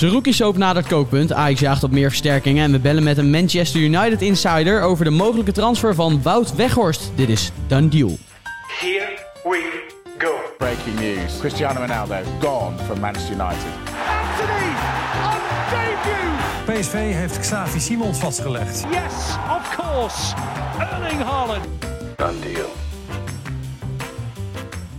Zerouki Soap nadert kookpunt. Ajax jaagt op meer versterkingen. En we bellen met een Manchester United insider over de mogelijke transfer van Wout Weghorst. Dit is Done Deal. Here we go. Breaking news. Cristiano Ronaldo gone from Manchester United. Anthony on debut. PSV heeft Xavi Simons vastgelegd. Yes, of course. Erling Haaland.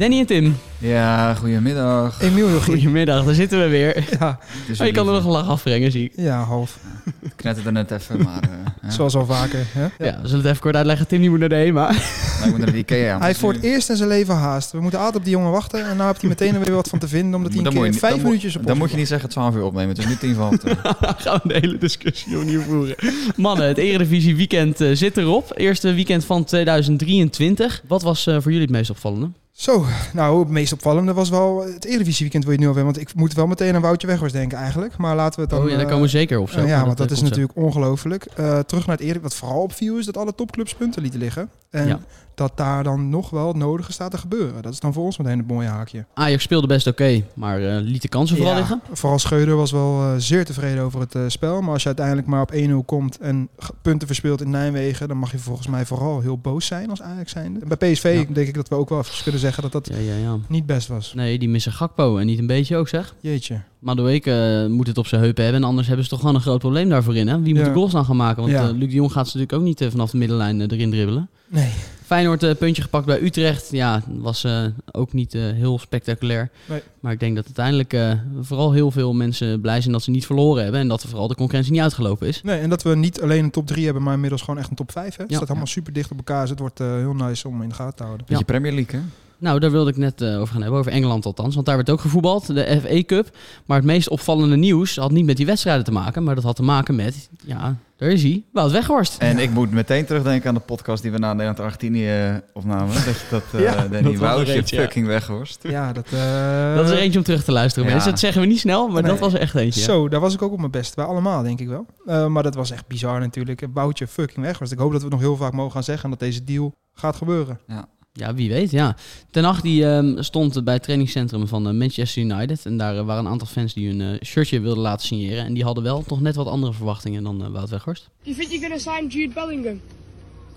Danny en Tim, Ja, goedemiddag. Emiel, goedemiddag. Daar zitten we weer. ja, Dus Oh, je kan er nog een lach afbrengen, zie ik. ja, half. Ik knetterde er net even, maar... eh, ja. Zoals al vaker. Hè? Ja, we zullen het even kort uitleggen. Tim die moet naar de HEMA. Ik moet naar de Ikea. Hij heeft voor het eerst in zijn leven haast. We moeten altijd op die jongen wachten. En nou heeft hij meteen er weer wat van te vinden. Omdat hij een Dan moet keer je, vijf dan moet- minuutjes op Dan moet je niet zeggen 12 uur opnemen. Het is nu tien van half twee. gaan we de hele discussie opnieuw voeren. Mannen, het Eredivisie weekend eh, zit erop. Eerste weekend van 2023. Wat was eh, voor jullie het meest opvallende? Zo, nou het meest opvallende was wel het Eredivisie weekend wil je nu alweer. Want ik moet wel meteen aan Woutje Weghorst denken eigenlijk. Maar laten we het dan... oh ja, daar eh, komen we zeker op. Zo. eh, ja, Maar want dat is zo. natuurlijk ongelooflijk. Eh, terug naar het Eredivisie. Wat vooral opviel is dat alle topclubs punten lieten liggen. En Ja. Dat daar dan nog wel het nodige staat te gebeuren. Dat is dan voor ons meteen het mooie haakje. Ajax speelde best oké, maar eh, liet de kansen vooral Ja, liggen. Vooral Scheuder was wel eh, zeer tevreden over het eh, spel. Maar als je uiteindelijk maar op 1-0 komt en punten verspeelt in Nijmegen... dan mag je volgens mij vooral heel boos zijn als Ajax zijnde. En bij PSV Ja. denk ik dat we ook wel even kunnen zeggen dat dat Ja, ja, ja. niet best was. Nee, die missen Gakpo en niet een beetje ook zeg. Jeetje. Madueke moet het op zijn heupen hebben en anders hebben ze toch gewoon een groot probleem daarvoor in. Hè? Wie moet Ja. de goals dan gaan maken? Want Ja. Luc de Jong gaat ze natuurlijk ook niet vanaf de middenlijn erin dribbelen. Nee. Feyenoord eh, puntje gepakt bij Utrecht. Ja, was eh, ook niet eh, heel spectaculair. Nee. Maar ik denk dat uiteindelijk eh, vooral heel veel mensen blij zijn dat ze niet verloren hebben. En dat er vooral de concurrentie niet uitgelopen is. nee. En dat we niet alleen een top 3 hebben, maar inmiddels gewoon echt een top 5. Hè? Het Ja. staat allemaal super dicht op elkaar. Dus het wordt eh, heel nice om in de gaten te houden. Beetje Premier League, hè? Nou, daar wilde ik net eh, over gaan hebben. Over Engeland althans. Want daar werd ook gevoetbald. De FA Cup. Maar het meest opvallende nieuws had niet met die wedstrijden te maken. Maar dat had te maken met... Ja, daar is hij. Wout Weghorst. En ik moet meteen terugdenken aan de podcast die we na Nederland-Argentinië eh, opnamen. Dat, je dat eh Ja, Danny Woutje eentje, ja. fucking weghorst. Ja, dat... eh, Dat is er eentje om terug te luisteren, ja. Dat zeggen we niet snel, maar Nee. dat was er echt eentje. Zo, daar was ik ook op mijn best. Bij allemaal, denk ik wel. Eh, maar dat was echt bizar natuurlijk. Woutje fucking weg was. Ik hoop dat we het nog heel vaak mogen gaan zeggen dat deze deal gaat gebeuren. Ja, wie weet, ja. Ten Hag die ehm, stond bij het trainingscentrum van eh, Manchester United. En daar eh, waren een aantal fans die hun eh, shirtje wilden laten signeren. En die hadden wel toch net wat andere verwachtingen dan Wout Weghorst. Do you think you're going to sign Jude Bellingham?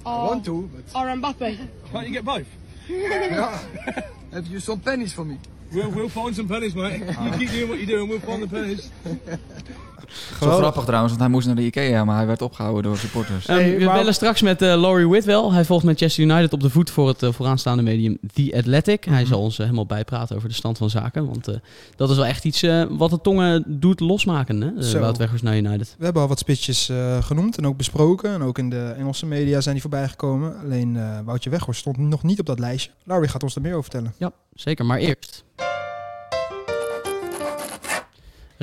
Or, want to, but or Mbappe? why don't you get both? Have you some pennies for me? We'll, we'll find some pennies, mate. You keep doing what you're doing, we'll find the pennies. Zo grappig trouwens, want hij moest naar de Ikea, maar hij werd opgehouden door supporters. Ehm, Hey, we maar- bellen straks met eh, Laurie Whitwell. Hij volgt Manchester United op de voet voor het eh, vooraanstaande medium The Athletic. Hij zal ons eh, helemaal bijpraten over de stand van zaken. Want eh, dat is wel echt iets wat de tongen doet losmaken, hè? Uh. Wout Weghorst naar United. We hebben al wat spitsjes eh, genoemd en ook besproken. En ook in de Engelse media zijn die voorbij gekomen. Alleen eh, Woutje Weghorst stond nog niet op dat lijstje. Laurie gaat ons er meer over vertellen. Ja, zeker. Maar eerst.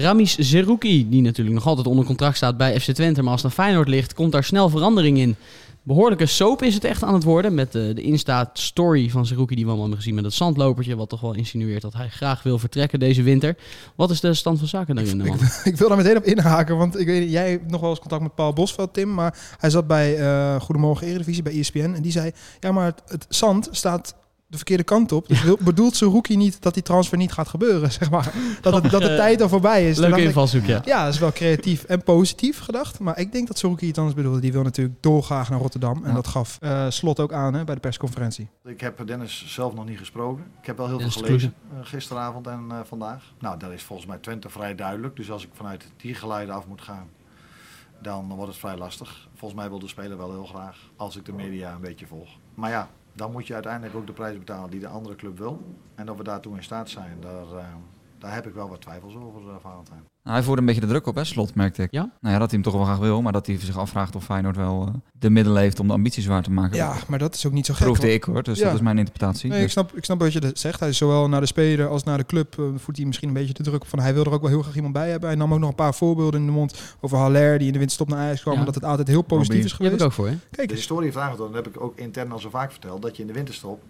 Ramis Zerouki, die natuurlijk nog altijd onder contract staat bij FC Twente. Maar als naar Feyenoord ligt, komt daar snel verandering in. Behoorlijke soap is het echt aan het worden. Met eh, de Insta-story van Zerouki die we allemaal hebben gezien met het zandlopertje. Wat toch wel insinueert dat hij graag wil vertrekken deze winter. Wat is de stand van zaken daarin, man? ik wil daar meteen op inhaken, want ik weet, jij hebt nog wel eens contact met Paul Bosveld, Tim. Maar hij zat bij eh, Goedemorgen Eredivisie, bij ESPN. En die zei, ja maar het, het zand staat de verkeerde kant op. Dus bedoelt Zerouki niet dat die transfer niet gaat gebeuren, zeg maar. Dat, het, dat de tijd al voorbij is. Leuke invalshoek, ja. Ja, dat is wel creatief en positief gedacht. Maar ik denk dat Zerouki het anders bedoelde. Die wil natuurlijk dolgraag naar Rotterdam. En Ja. dat gaf eh, Slot ook aan hè, bij de persconferentie. Ik heb Dennis zelf nog niet gesproken. Ik heb wel heel Dennis veel gelezen eh, gisteravond en eh, vandaag. Nou, dat is volgens mij Twente vrij duidelijk. Dus als ik vanuit die geluiden af moet gaan, dan wordt het vrij lastig. Volgens mij wil de speler wel heel graag, als ik de media een beetje volg. Maar ja, dan moet je uiteindelijk ook de prijs betalen die de andere club wil. En of we daartoe in staat zijn, daar, eh, daar heb ik wel wat twijfels over, uh, Valentijn. Nou, hij voerde een beetje de druk op, hè, Slot, merkte ik. Ja? Nou ja, dat hij hem toch wel graag wil, maar dat hij zich afvraagt of Feyenoord wel eh, de middelen heeft om de ambities waar te maken. Ja, maar dat is ook niet zo gek. Proefde want- ik hoor, dus Ja. dat is mijn interpretatie. Nee, ik Dus- snap, ik snap wat je zegt. Hij is zowel naar de speler als naar de club eh, voelt hij misschien een beetje de druk op van hij wil er ook wel heel graag iemand bij hebben. Hij nam ook nog een paar voorbeelden in de mond over Haller die in de winterstop naar Ajax kwam. Ja. Dat het altijd heel positief is geweest. ik ook voor, hè? Kijk De historie heeft aangetoond, dat heb ik ook intern al zo vaak verteld, dat je in de winterstop,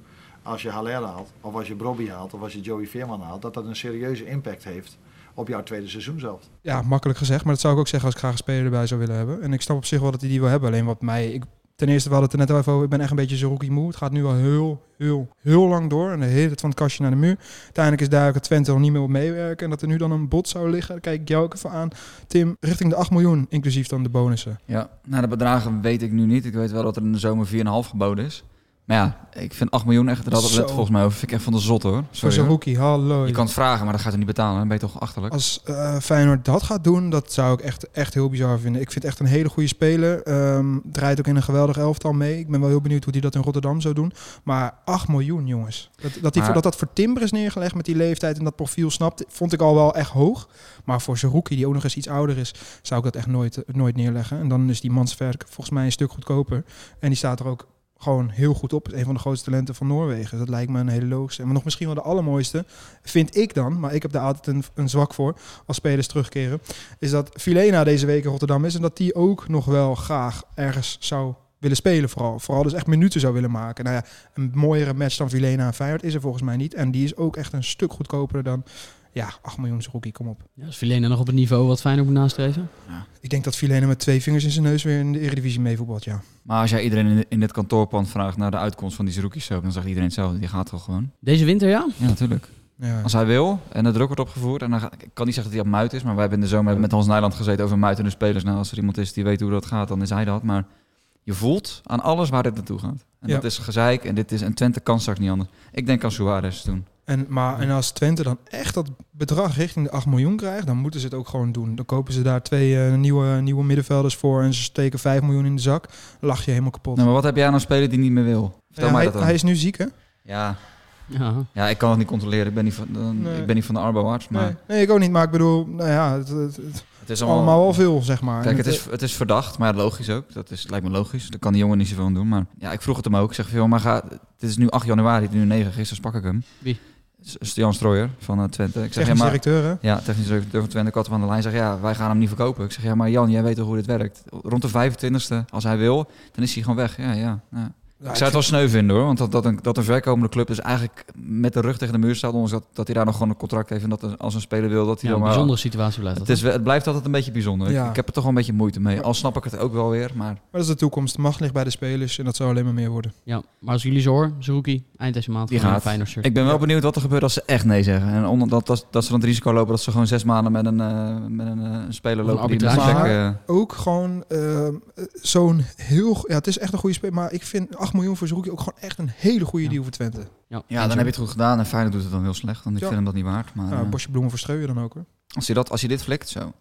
als je Haller haalt, of als je Brobby haalt, of als je Joey Veerman haalt, dat dat een serieuze impact heeft op jouw tweede seizoen zelf. Ja, makkelijk gezegd. Maar dat zou ik ook zeggen als ik graag een speler erbij zou willen hebben. En ik snap op zich wel dat hij die wil hebben. Alleen wat mij... Ik, ten eerste, we hadden het er net al even over. Ik ben echt een beetje Zerouki moe. Het gaat nu al heel, heel, heel lang door. En de hele tijd van het kastje naar de muur. Uiteindelijk is duidelijk dat Twente nog niet meer op meewerken. En dat er nu dan een bot zou liggen. Kijk ik jou ook even aan. Tim, richting de 8 miljoen, inclusief dan de bonussen. Ja, nou de bedragen weet ik nu niet. Ik weet wel dat er in de zomer 4,5 geboden is. Maar ja, ik vind 8 miljoen echt, daar hadden we het Zo. volgens mij over. Vind ik echt van de zot hoor. Voor hoor. Zerouki, hallo. Je kan het vragen, maar dat gaat hij niet betalen. Dan ben je toch achterlijk. Als eh, Feyenoord dat gaat doen, dat zou ik echt, echt heel bizar vinden. Ik vind het echt een hele goede speler. Ehm, draait ook in een geweldig elftal mee. Ik ben wel heel benieuwd hoe hij dat in Rotterdam zou doen. Maar 8 miljoen, jongens. Dat dat, die, Maar- dat, dat voor Timber is neergelegd met die leeftijd en dat profiel snapt, vond ik al wel echt hoog. Maar voor Zerouki, die ook nog eens iets ouder is, zou ik dat echt nooit, eh, nooit neerleggen. En dan is die Mansverk volgens mij een stuk goedkoper. En die staat er ook gewoon heel goed op. Is een van de grootste talenten van Noorwegen. Dat lijkt me een hele logische. Maar nog misschien wel de allermooiste, vind ik dan, maar ik heb daar altijd een, zwak voor als spelers terugkeren, is dat Filena deze week in Rotterdam is en dat die ook nog wel graag ergens zou willen spelen vooral. Vooral dus echt minuten zou willen maken. Nou ja, een mooiere match dan Filena en Feyenoord is er volgens mij niet. En die is ook echt een stuk goedkoper dan, ja, 8 miljoen rookie, kom op. Ja, is Vilena nog op het niveau wat Feyenoord moet nastreven? Ik denk dat Filena met twee vingers in zijn neus weer in de Eredivisie meevoetbalt, ja. Maar als jij iedereen in, dit kantoorpand vraagt naar de uitkomst van die rookies dan zegt iedereen hetzelfde. Die gaat toch gewoon? Deze winter, ja? Ja, natuurlijk. ja. Als hij wil en de druk wordt opgevoerd. En dan ga- ik kan niet zeggen dat hij op muit is. Maar wij hebben in de zomer met Hans Nijland gezeten over muitende spelers. Nou, als er iemand is die weet hoe dat gaat, dan is hij dat. Maar je voelt aan alles waar dit naartoe gaat. En Ja. dat is gezeik. En dit is en Twente kan straks niet anders. Ik denk aan Suarez doen. En, maar, en als Twente dan echt dat bedrag richting de 8 miljoen krijgt, dan moeten ze het ook gewoon doen. Dan kopen ze daar twee eh, nieuwe, nieuwe middenvelders voor en ze steken 5 miljoen in de zak. Dan lach je helemaal kapot. Nou, maar wat heb jij aan een speler die niet meer wil? Vertel Ja, mij hij, dat dan. hij is nu ziek, hè? Ja. Ja. ja, ik kan het niet controleren. Ik ben niet van, Nee. ik ben niet van de arbo-arts. Maar Nee, nee, ik ook niet. Maar ik bedoel, nou ja, het, het, het het is allemaal wel veel, zeg maar. Kijk, het is, het is verdacht, maar logisch ook. Dat is, lijkt me logisch. Daar kan die jongen niet zoveel aan doen. Maar ja, ik vroeg het hem ook. Ik zeg, veel, maar ga, het is nu 8 januari, het is nu 9. Gisteren sprak ik hem. Wie? S- Stian Strooijer van eh, Twente. Ik zeg, ja, maar, directeur, hè? ja, technisch directeur van Twente. Ik had hem aan de lijn. zeg, ja, wij gaan hem niet verkopen. Ik zeg, ja, maar Jan, jij weet toch hoe dit werkt? Rond de 25e, als hij wil, dan is hij gewoon weg. Ja, ja. ja. Ja, ik zou het wel sneu vinden hoor, want dat, dat, een, dat een verkomende club dus eigenlijk met de rug tegen de muur staat, ondanks dat, dat hij daar nog gewoon een contract heeft en dat als een speler wil dat hij Ja, dan een maar... bijzondere situatie blijft dat. Het, is, het blijft altijd een beetje bijzonder. Ik- Ja. Ik, heb er toch wel een beetje moeite mee. Al snap ik het ook wel weer, maar... Maar dat is de toekomst. De macht ligt bij de spelers en dat zou alleen maar meer worden. Ja, maar als jullie zo horen, Zerouki, eind deze maand Die gaat. een Feyenoord shirt. Ik ben wel benieuwd wat er gebeurt als ze echt nee zeggen. En onder, dat, dat, dat ze dan het risico lopen dat ze gewoon zes maanden met een, eh, met een, eh, speler Of een lopen die Maar- eh, Ook gewoon eh, zo'n heel... Ja, het is echt een goede speler. Maar ik vind 8 miljoen voor Zerouki ook gewoon echt een hele goede Ja. deal voor Twente. Ja, Ja, dan heb je het goed gedaan. En Feyenoord doet het dan heel slecht. Want ik Ja. vind hem dat niet waard. Maar Nou, eh, bosje bloemen voor Streuwen dan ook, hoor. als, je dat, als je dit flikt, zo.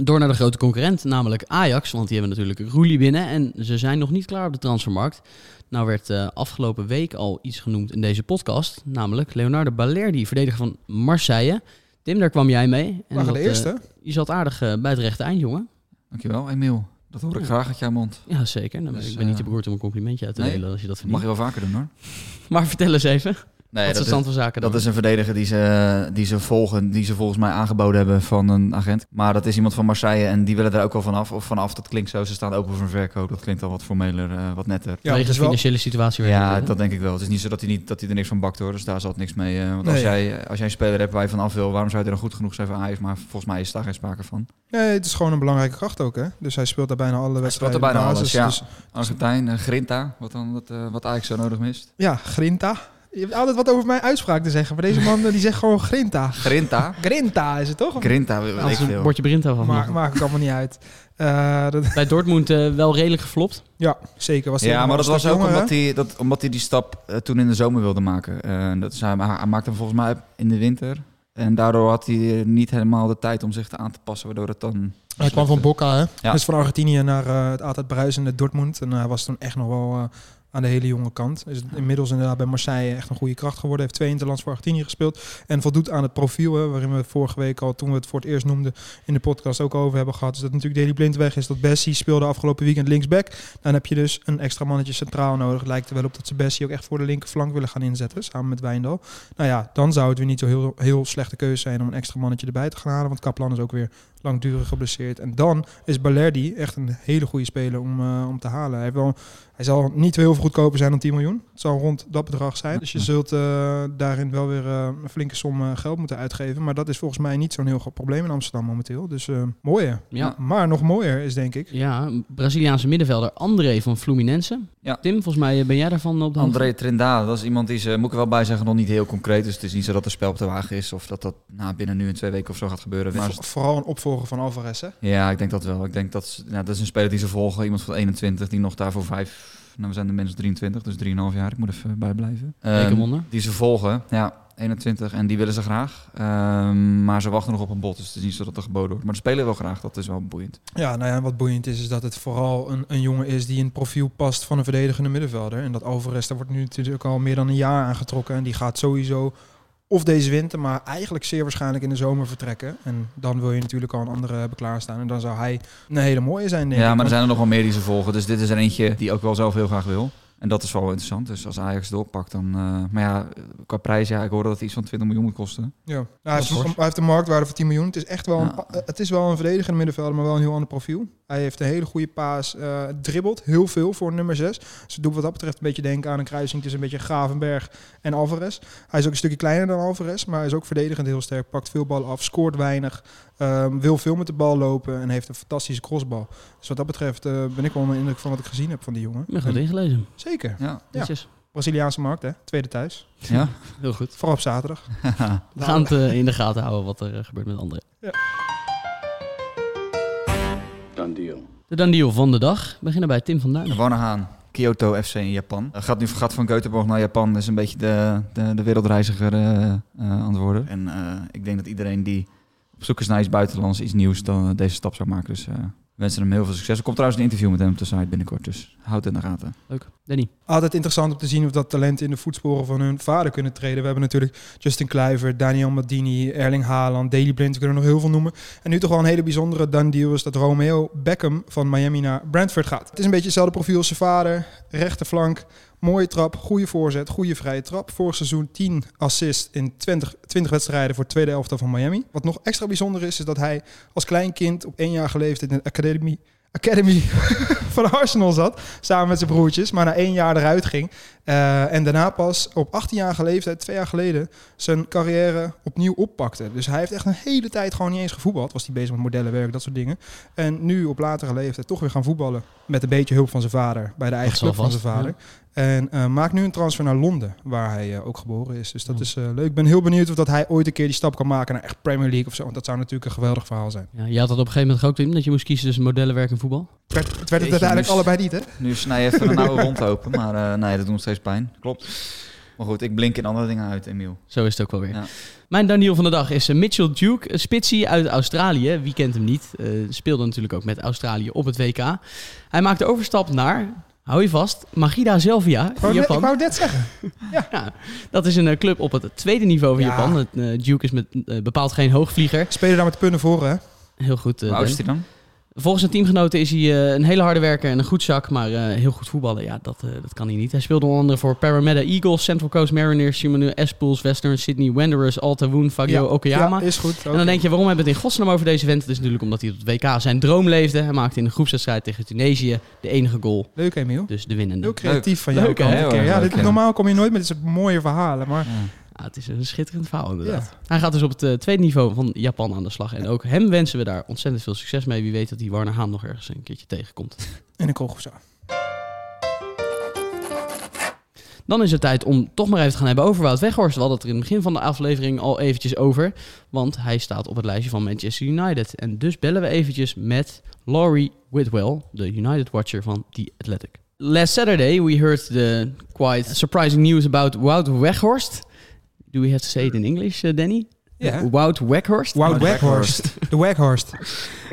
Door naar de grote concurrent, namelijk Ajax. Want die hebben natuurlijk Roelie binnen. En ze zijn nog niet klaar op de transfermarkt. Nou werd eh, afgelopen week al iets genoemd in deze podcast. Namelijk Leonardo Balerdi, verdediger van Marseille. Tim, daar kwam jij mee. En dat, de eh, eerste? je zat aardig eh, bij het rechte eind, jongen. Dankjewel, Emiel. Dat hoor ik Ja. graag uit jouw mond. Ja, zeker. Nou, Dus, ik ben niet te beroerd om een complimentje uit te nee, delen als je dat Dat mag verdient. je wel vaker doen hoor. Maar vertel eens even. Nee, wat is stand van zaken dan? Dat is een verdediger die ze, die ze volgen, die ze volgens mij aangeboden hebben van een agent. Maar dat is iemand van Marseille en die willen er ook wel vanaf. Of vanaf, dat klinkt zo. Ze staan open voor een verkoop. Dat klinkt al wat formeler, eh, wat netter. Ja, de is wel... financiële situatie. weer Ja, dat denk ik wel. Het is niet zo dat hij, niet, dat hij er niks van bakt hoor. Dus daar zal het niks mee. eh, want Nee. als, jij, als jij een speler hebt waar je van af wil, waarom zou je er dan goed genoeg zijn voor Ajax? Maar volgens mij is daar geen sprake van. Nee, het is gewoon een belangrijke kracht ook, hè. Dus hij speelt daar bijna alle wedstrijden. er bijna in de alles, ja. Dus, Argentijn, eh, Grinta, wat, dan, wat, eh, wat Ajax zo nodig mist. ja, Grinta. Je hebt altijd wat over mijn uitspraak te zeggen. Maar deze man eh, die zegt gewoon Grinta. Grinta? Grinta is het toch? Grinta, weet ik Als een veel. bordje Brinta van. Maar maakt ook allemaal niet uit. Eh, dat, Bij Dortmund eh, wel redelijk geflopt. ja, zeker. Was hij Ja, maar dat was ook jonger, omdat hij, dat, omdat hij die stap toen in de zomer wilde maken. Eh, dat is, hij, maakte hem volgens mij in de winter. En daardoor had hij niet helemaal de tijd om zich te aan te passen, waardoor het dan... Hij kwam van Boca, hè? Ja. Dus van Argentinië naar eh, het altijd bruisende Dortmund. En hij was toen echt nog wel eh, aan de hele jonge kant. Is inmiddels inderdaad bij Marseille echt een goede kracht geworden. Heeft twee interlands voor Argentinië gespeeld. En voldoet aan het profiel, hè, waarin we vorige week al, toen we het voor het eerst noemden, in de podcast ook over hebben gehad. Dus dat natuurlijk Deli Blind weg is. Dat Bessie speelde afgelopen weekend linksback. Dan heb je dus een extra mannetje centraal nodig. Het lijkt er wel op dat ze Bessie ook echt voor de linkerflank willen gaan inzetten. Samen met Wijndal. Nou ja, dan zou het weer niet zo heel, heel slechte keuze zijn om een extra mannetje erbij te gaan halen. Want Kaplan is ook weer langdurig geblesseerd. En dan is Balerdi echt een hele goede speler om, eh, om te halen. Hij, heeft wel, hij zal niet heel veel goedkoper zijn dan 10 miljoen. Het zal rond dat bedrag zijn. Dus je zult eh, daarin wel weer eh, een flinke som eh, geld moeten uitgeven. Maar dat is volgens mij niet zo'n heel groot probleem in Amsterdam momenteel. Dus eh mooie. Ja. Maar nog mooier is denk ik. Ja, Braziliaanse middenvelder André van Fluminense. Ja. Tim, volgens mij ben jij daarvan op de hoogte? André Trindade, dat is iemand die ze, moet ik er wel bij zeggen, nog niet heel concreet. Dus het is niet zo dat er spel op de wagen is of dat dat nou, binnen nu en twee weken of zo gaat gebeuren. Maar Vo- Vooral een opvolger van Alvarez, hè? ja, ik denk dat wel. Ik denk dat, ze- ja, dat is een speler die ze volgen. Iemand van 21 die nog daar voor vijf, nou we zijn de mensen 23, dus 3,5 jaar. Ik moet even bijblijven. Ehm, die ze volgen, ja, 21 en die willen ze graag. Ehm, maar ze wachten nog op een bod, dus het is niet zo dat er geboden wordt. Maar ze spelen wel graag, dat is wel boeiend. Ja, nou ja, wat boeiend is, is dat het vooral een, een jongen is die in het profiel past van een verdedigende middenvelder. En dat Alvarez, daar wordt nu natuurlijk al meer dan een jaar aangetrokken. En die gaat sowieso of deze winter, maar eigenlijk zeer waarschijnlijk in de zomer vertrekken. En dan wil je natuurlijk al een andere hebben klaarstaan. En dan zou hij een hele mooie zijn, denk Ja, ik. maar er zijn er nog wel meer die ze volgen. Dus dit is er eentje die ook wel zelf heel graag wil. En dat is wel interessant. Dus als Ajax het oppakt, dan... eh, maar ja, qua prijs, ja, ik hoorde dat het iets van 20 miljoen moet kosten. Ja, Nou, hij, heeft, Dat is fors. hij heeft een marktwaarde van 10 miljoen. Het is echt wel, Ja. een, het is wel een verdedigende middenvelder, maar wel een heel ander profiel. Hij heeft een hele goede paas, eh dribbelt heel veel voor nummer 6. Dus het doet wat dat betreft een beetje denken aan een kruising tussen een beetje Gravenberg en Alvarez. Hij is ook een stukje kleiner dan Alvarez, maar hij is ook verdedigend heel sterk. Pakt veel ballen af, scoort weinig, ehm, wil veel met de bal lopen en heeft een fantastische crossbal. Dus wat dat betreft eh, ben ik wel onder de indruk van wat ik gezien heb van die jongen. Ik ben goed En- ingelezen. Zeker. Ja. Netjes. Braziliaanse markt, hè? Tweede thuis. Ja? Heel goed. Vooral op zaterdag. We gaan het eh, in de gaten houden wat er eh, gebeurt met André. Done deal. De dan deal van de dag. We beginnen bij Tim van Duin. Wanahaan, Kyoto FC in Japan. Uh, gaat nu gaat van Göteborg naar Japan. is een beetje de, de, de wereldreiziger eh, eh, worden. En eh, ik denk dat iedereen die op zoek is naar iets buitenlands, iets nieuws, dan deze stap zou maken. Dus eh, wensen hem heel veel succes. Er komt trouwens een interview met hem op de site binnenkort. Dus houd het in de gaten. Leuk. Danny. Altijd interessant om te zien of dat talenten in de voetsporen van hun vader kunnen treden. We hebben natuurlijk Justin Kluivert, Daniel Madini, Erling Haaland, Daley Blind, we kunnen er nog heel veel noemen. En nu toch wel een hele bijzondere done deal is dat Romeo Beckham van Miami naar Brentford gaat. Het is een beetje hetzelfde profiel als zijn vader, rechterflank, mooie trap, goede voorzet, goede vrije trap. Vorig seizoen 10 assists in 20, 20 wedstrijden voor het tweede elftal van Miami. Wat nog extra bijzonder is, is dat hij als klein kind op één jaar geleefd in de academie Academy van Arsenal zat, samen met zijn broertjes, maar na één jaar eruit ging. Eh, en daarna pas op 18-jarige leeftijd, twee jaar geleden, zijn carrière opnieuw oppakte. Dus hij heeft echt een hele tijd gewoon niet eens gevoetbald. Was hij bezig met modellenwerk, dat soort dingen. En nu op latere leeftijd toch weer gaan voetballen met een beetje hulp van zijn vader, bij de eigen club van zijn vader. En eh, maakt nu een transfer naar Londen, waar hij eh, ook geboren is. Dus dat is eh, leuk. Ik ben heel benieuwd of dat hij ooit een keer die stap kan maken naar echt Premier League of zo. Want dat zou natuurlijk een geweldig verhaal zijn. Ja, je had dat op een gegeven moment ook, Tim, dat je moest kiezen tussen modellenwerk en voetbal. Het werd, het werd het uiteindelijk nu- allebei niet, hè? Nu snij je even een oude wond open. Maar eh, nee, dat doet nog steeds pijn. Klopt. Maar goed, ik blink in andere dingen uit, Emiel. Zo is het ook wel weer. Ja. Mijn Daniel van de dag is Mitchell Duke, een spitsie uit Australië. Wie kent hem niet? Eh, speelde natuurlijk ook met Australië op het WK. Hij maakt de overstap naar, hou je vast, Magida Zelvia in Japan. ik wou het net zeggen. Ja, dat is een eh, club op het tweede niveau van Ja. Japan. Het, eh, Duke is met, eh, bepaald geen hoogvlieger. Spelen daar met punnen voor, hè? Heel goed. eh, Hoe oud is Dan. Volgens zijn teamgenoten is hij eh, een hele harde werker en een goed zak, maar eh, heel goed voetballen, ja, dat, eh, dat kan hij niet. Hij speelde onder andere voor Parramatta Eagles, Central Coast Mariners, Shimano Espools, Western Sydney Wanderers, Alta Woon, Fagio Okayama. Ja, is goed. En dan denk je, waarom hebben we het in godsnaam over deze vent? Het is natuurlijk omdat hij op het WK zijn droom leefde. Hij maakte in de groepswedstrijd tegen Tunesië de enige goal, Leuk, Emiel. dus de winnende. Heel creatief van jou. Leuk, hè? Ja, dit, normaal kom je nooit met dit soort mooie verhalen. Maar Ja, het is een schitterend verhaal inderdaad. Hij gaat dus op het eh, tweede niveau van Japan aan de slag. En ook hem wensen we daar ontzettend veel succes mee. Wie weet dat die Warner Haan nog ergens een keertje tegenkomt. in een zo. Dan is het tijd om toch maar even te gaan hebben over Wout Weghorst. We hadden het er in het begin van de aflevering al eventjes over. Want hij staat op het lijstje van Manchester United. En dus bellen we eventjes met Laurie Whitwell, de United Watcher van The Athletic. Last Saturday we heard the quite surprising news about Wout Weghorst. Do we have to say it in English, uh, Danny? Yeah. Wout Weghorst. Wout Weghorst. the Weghorst.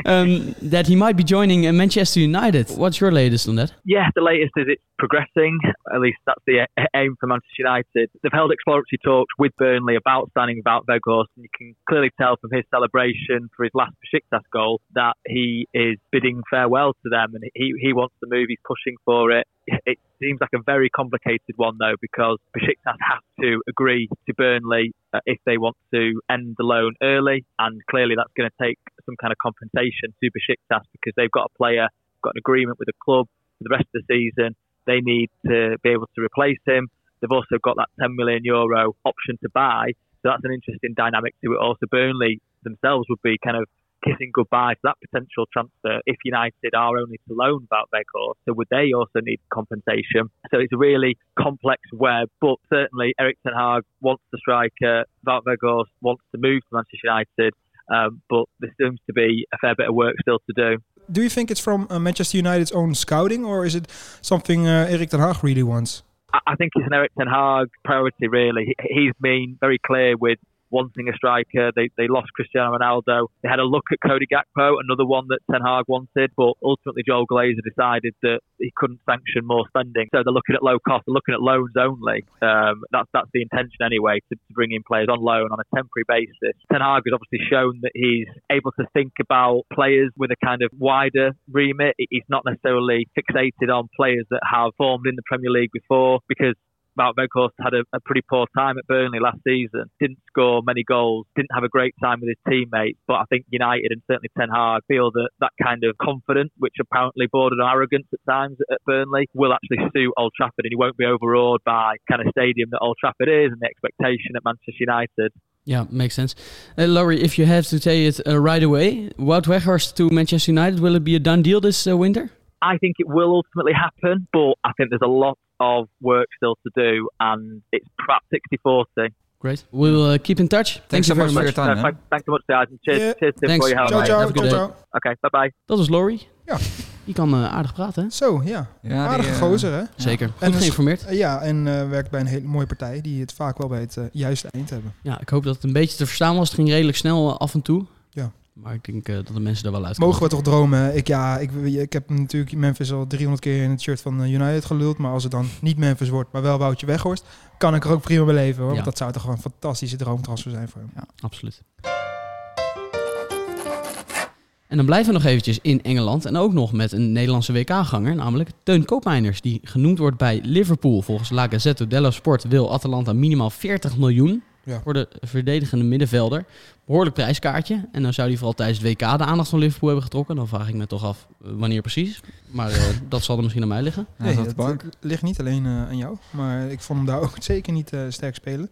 um, that he might be joining uh, Manchester United. What's your latest on that? Yeah, the latest is it's progressing. At least that's the aim for Manchester United. They've held exploratory talks with Burnley about signing about Veghorst, and you can clearly tell from his celebration for his last Besiktas goal that he is bidding farewell to them, and he he wants the move. He's pushing for it. It seems like a very complicated one though, because Besiktas have to agree to Burnley uh, if they want to end the loan early, and clearly that's going to take some kind of compensation to Besiktas because they've got a player, got an agreement with the club for the rest of the season. they need to be able to replace him. They've also got that 10 million euro option to buy. So that's an interesting dynamic to it. Also, Burnley themselves would be kind of kissing goodbye to that potential transfer if United are only to loan Wout Weghorst. So would they also need compensation? So it's a really complex web, but certainly Eric Ten Hag wants the striker. Wout Weghorst wants to move to Manchester United. Um, but there seems to be a fair bit of work still to do. Do you think it's from uh, Manchester United's own scouting, or is it something uh, Eric Ten Hag really wants? I- I think it's an Eric Ten Hag priority, really. He's been very clear with wanting a striker. They, they lost Cristiano Ronaldo. They had a look at Cody Gakpo, another one that Ten Hag wanted, but ultimately Joel Glazer decided that he couldn't sanction more spending. So they're looking at low cost, they're looking at loans only. Um, that's that's the intention anyway, to, to bring in players on loan on a temporary basis. Ten Hag has obviously shown that he's able to think about players with a kind of wider remit. He's not necessarily fixated on players that have formed in the Premier League before because Wout Weghorst had a, a pretty poor time at Burnley last season. Didn't score many goals. Didn't have a great time with his teammates. But I think United and certainly Ten Hag feel that that kind of confidence, which apparently bordered on arrogance at times at Burnley, will actually suit Old Trafford, and he won't be overawed by kind of stadium that Old Trafford is and the expectation at Manchester United. Yeah, makes sense. Uh, Laurie, if you have to say it uh, right away, Wout Weghorst to Manchester United, will it be a done deal this uh, winter? I think it will ultimately happen, but I think there's a lot of work still to do, and it's perhaps 60 40. Great. We'll uh, keep in touch. Thank Thanks so very much for your time, No, thank- thanks so much, guys. and Cheers, Yeah. cheers Tim, Thanks. for your help. Ciao, ciao, Have a good ciao, day. ciao. Oké, bye bye. Dat was Laurie. Ja. Die kan uh, aardig praten, hè? Zo, ja. Ja, Aardige die, eh, gozer, hè? Zeker. Goed En dus- geïnformeerd. Eh, ja, en eh, werkt bij een hele mooie partij die het vaak wel bij het eh, juiste eind hebben. Ja, ik hoop dat het een beetje te verstaan was. Het ging redelijk snel uh, af en toe. Ja. Maar ik denk uh, dat de mensen er wel uit Mogen we toch dromen? Ik, ja, ik, ik heb natuurlijk Memphis al 300 keer in het shirt van eh, United geluld. Maar als het dan niet Memphis wordt, maar wel Woutje Weghorst, kan ik er ook prima bij leven. Hoor. Ja. Want dat zou toch gewoon een fantastische droomtransfer zijn voor hem. Absoluut. En dan blijven we nog eventjes in Engeland. En ook nog met een Nederlandse WK-ganger, namelijk Teun Koopmeiners. Die genoemd wordt bij Liverpool. Volgens La Gazzetta dello Sport wil Atalanta minimaal 40 miljoen Ja. voor de verdedigende middenvelder. Behoorlijk prijskaartje. En dan zou hij vooral tijdens het WK de aandacht van Liverpool hebben getrokken. Dan vraag ik me toch af eh, wanneer precies. Maar eh, dat zal er misschien aan mij liggen. Nee, dat dat bank. ligt niet alleen eh, aan jou. Maar ik vond hem daar ook zeker niet eh, sterk spelen.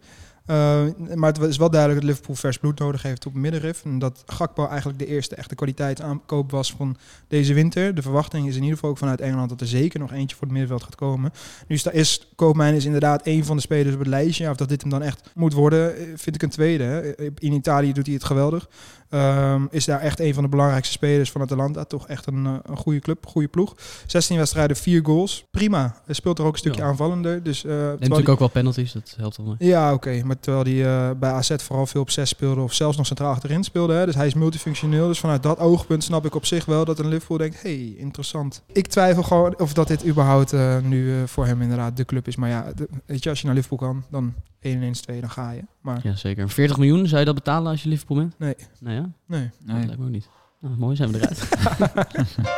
Eh, maar het is wel duidelijk dat Liverpool vers bloed nodig heeft op middenrif. En dat Gakpo eigenlijk de eerste echte kwaliteitsaankoop was van deze winter. De verwachting is in ieder geval ook vanuit Engeland dat er zeker nog eentje voor het middenveld gaat komen. Nu is Koopmijn is inderdaad een van de spelers op het lijstje. Ja, Of dat dit hem dan echt moet worden, eh, vind ik een tweede. Hè. In Italië doet hij het geweldig. Ehm, is daar echt een van de belangrijkste spelers van Atalanta. Toch echt een, eh, een goede club, goede ploeg. 16 wedstrijden, 4 goals. Prima. Hij speelt er ook een stukje Ja. aanvallender. Dus, eh, En terwijl natuurlijk die- ook wel penalties, dat helpt wel mee. ja, oké. Maar terwijl hij eh, bij AZ vooral veel op 6 speelde of zelfs nog centraal achterin speelde. Hè. Dus hij is multifunctioneel. Dus vanuit dat oogpunt snap ik op zich wel dat een Liverpool denkt, hey, interessant. Ik twijfel gewoon of dat dit überhaupt eh, nu eh, voor hem inderdaad de club is. Maar ja, de- weet je, als je naar Liverpool kan, dan 1 1 2, dan ga je. Maar Ja, zeker. 40 miljoen, zou je dat betalen als je Liverpool bent? nee, Nee, ja? nee. Dat Nee. lijkt me ook niet. Nou, mooi, zijn we eruit.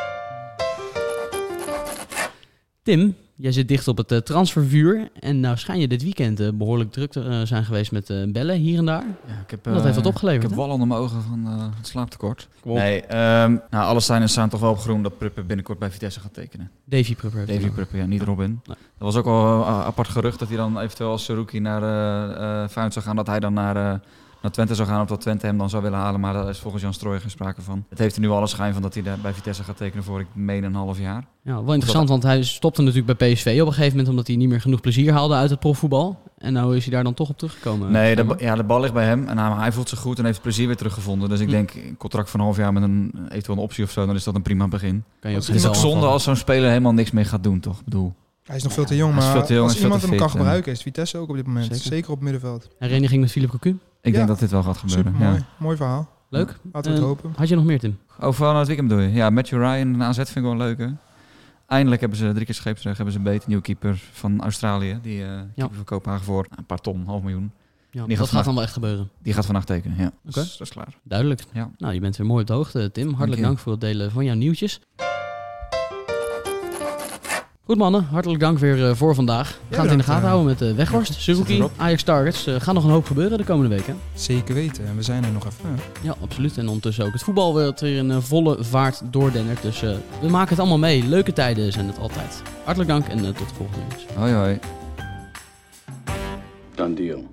Tim, jij zit dicht op het eh, transfervuur. En nou schijn je dit weekend eh, behoorlijk druk te eh, zijn geweest met bellen hier en daar. Ja, ik heb, Dat heeft wat opgeleverd, Ik heb hè? wal onder mijn ogen van het slaaptekort. Kom op. Nee, ehm, nou, alle zijn staan toch wel op groen dat Pruppen binnenkort bij Vitesse gaat tekenen. Davy Prupper. Davy het Pruppen, ja, niet Robin. Nee. Dat was ook al apart gerucht dat hij dan eventueel als rookie naar uh, Feyenoord zou gaan. Dat hij dan naar, naar Twente zou gaan, of dat Twente hem dan zou willen halen. Maar daar is volgens Jan Strooijer geen sprake van. Het heeft er nu alle schijn van dat hij daar bij Vitesse gaat tekenen voor, ik meen, een half jaar. Ja, wel interessant, want hij stopte natuurlijk bij PSV op een gegeven moment omdat hij niet meer genoeg plezier haalde uit het profvoetbal. En nou is hij daar dan toch op teruggekomen. Nee, de, ja, de bal ligt bij hem en hij, hij voelt zich goed en heeft plezier weer teruggevonden. Dus ik Hm. denk, een contract van een half jaar met een eventueel een optie of zo, dan is dat een prima begin. kan je ook Het is ook zonde als zo'n speler helemaal niks meer gaat doen, toch? Ik bedoel, Hij is nog veel te jong, maar veel te jong, als iemand hem kan gebruiken, is Vitesse ook op dit moment. Zeker. Zeker, op het middenveld. En René ging met Philip Cocu. Ik Ja. denk dat dit wel gaat gebeuren. Mooi. Ja. Mooi verhaal. Leuk. Laten we het hopen. Had je nog meer, Tim? Vooral naar het weekend bedoel je? Ja, Matthew Ryan en AZ vind ik wel een leuke. Eindelijk hebben ze drie keer scheepsrecht, hebben ze een beter nieuwe keeper van Australië. Die eh keeper van Kopenhagen voor een paar ton, half miljoen. Ja, Die dat gaat gaat dan wel echt gebeuren. Die gaat vandaag tekenen, ja. Oké. Dus dat is klaar. Duidelijk. Ja. Nou, je bent weer mooi op de hoogte, Tim. Hartelijk je. dank voor het delen van jouw nieuwtjes. Goed mannen, hartelijk dank weer eh, voor vandaag. We gaan het in de gaten eh. houden met de Weghorst, zit Suzuki. Ajax Targets. Er gaat nog een hoop gebeuren de komende weken. Zeker weten. En we zijn er nog even. Ja, absoluut. En ondertussen ook het voetbal weer in eh, volle vaart doordennert. Dus eh, we maken het allemaal mee. Leuke tijden zijn het altijd. Hartelijk dank en eh, tot de volgende. Hoi hoi. Done deal.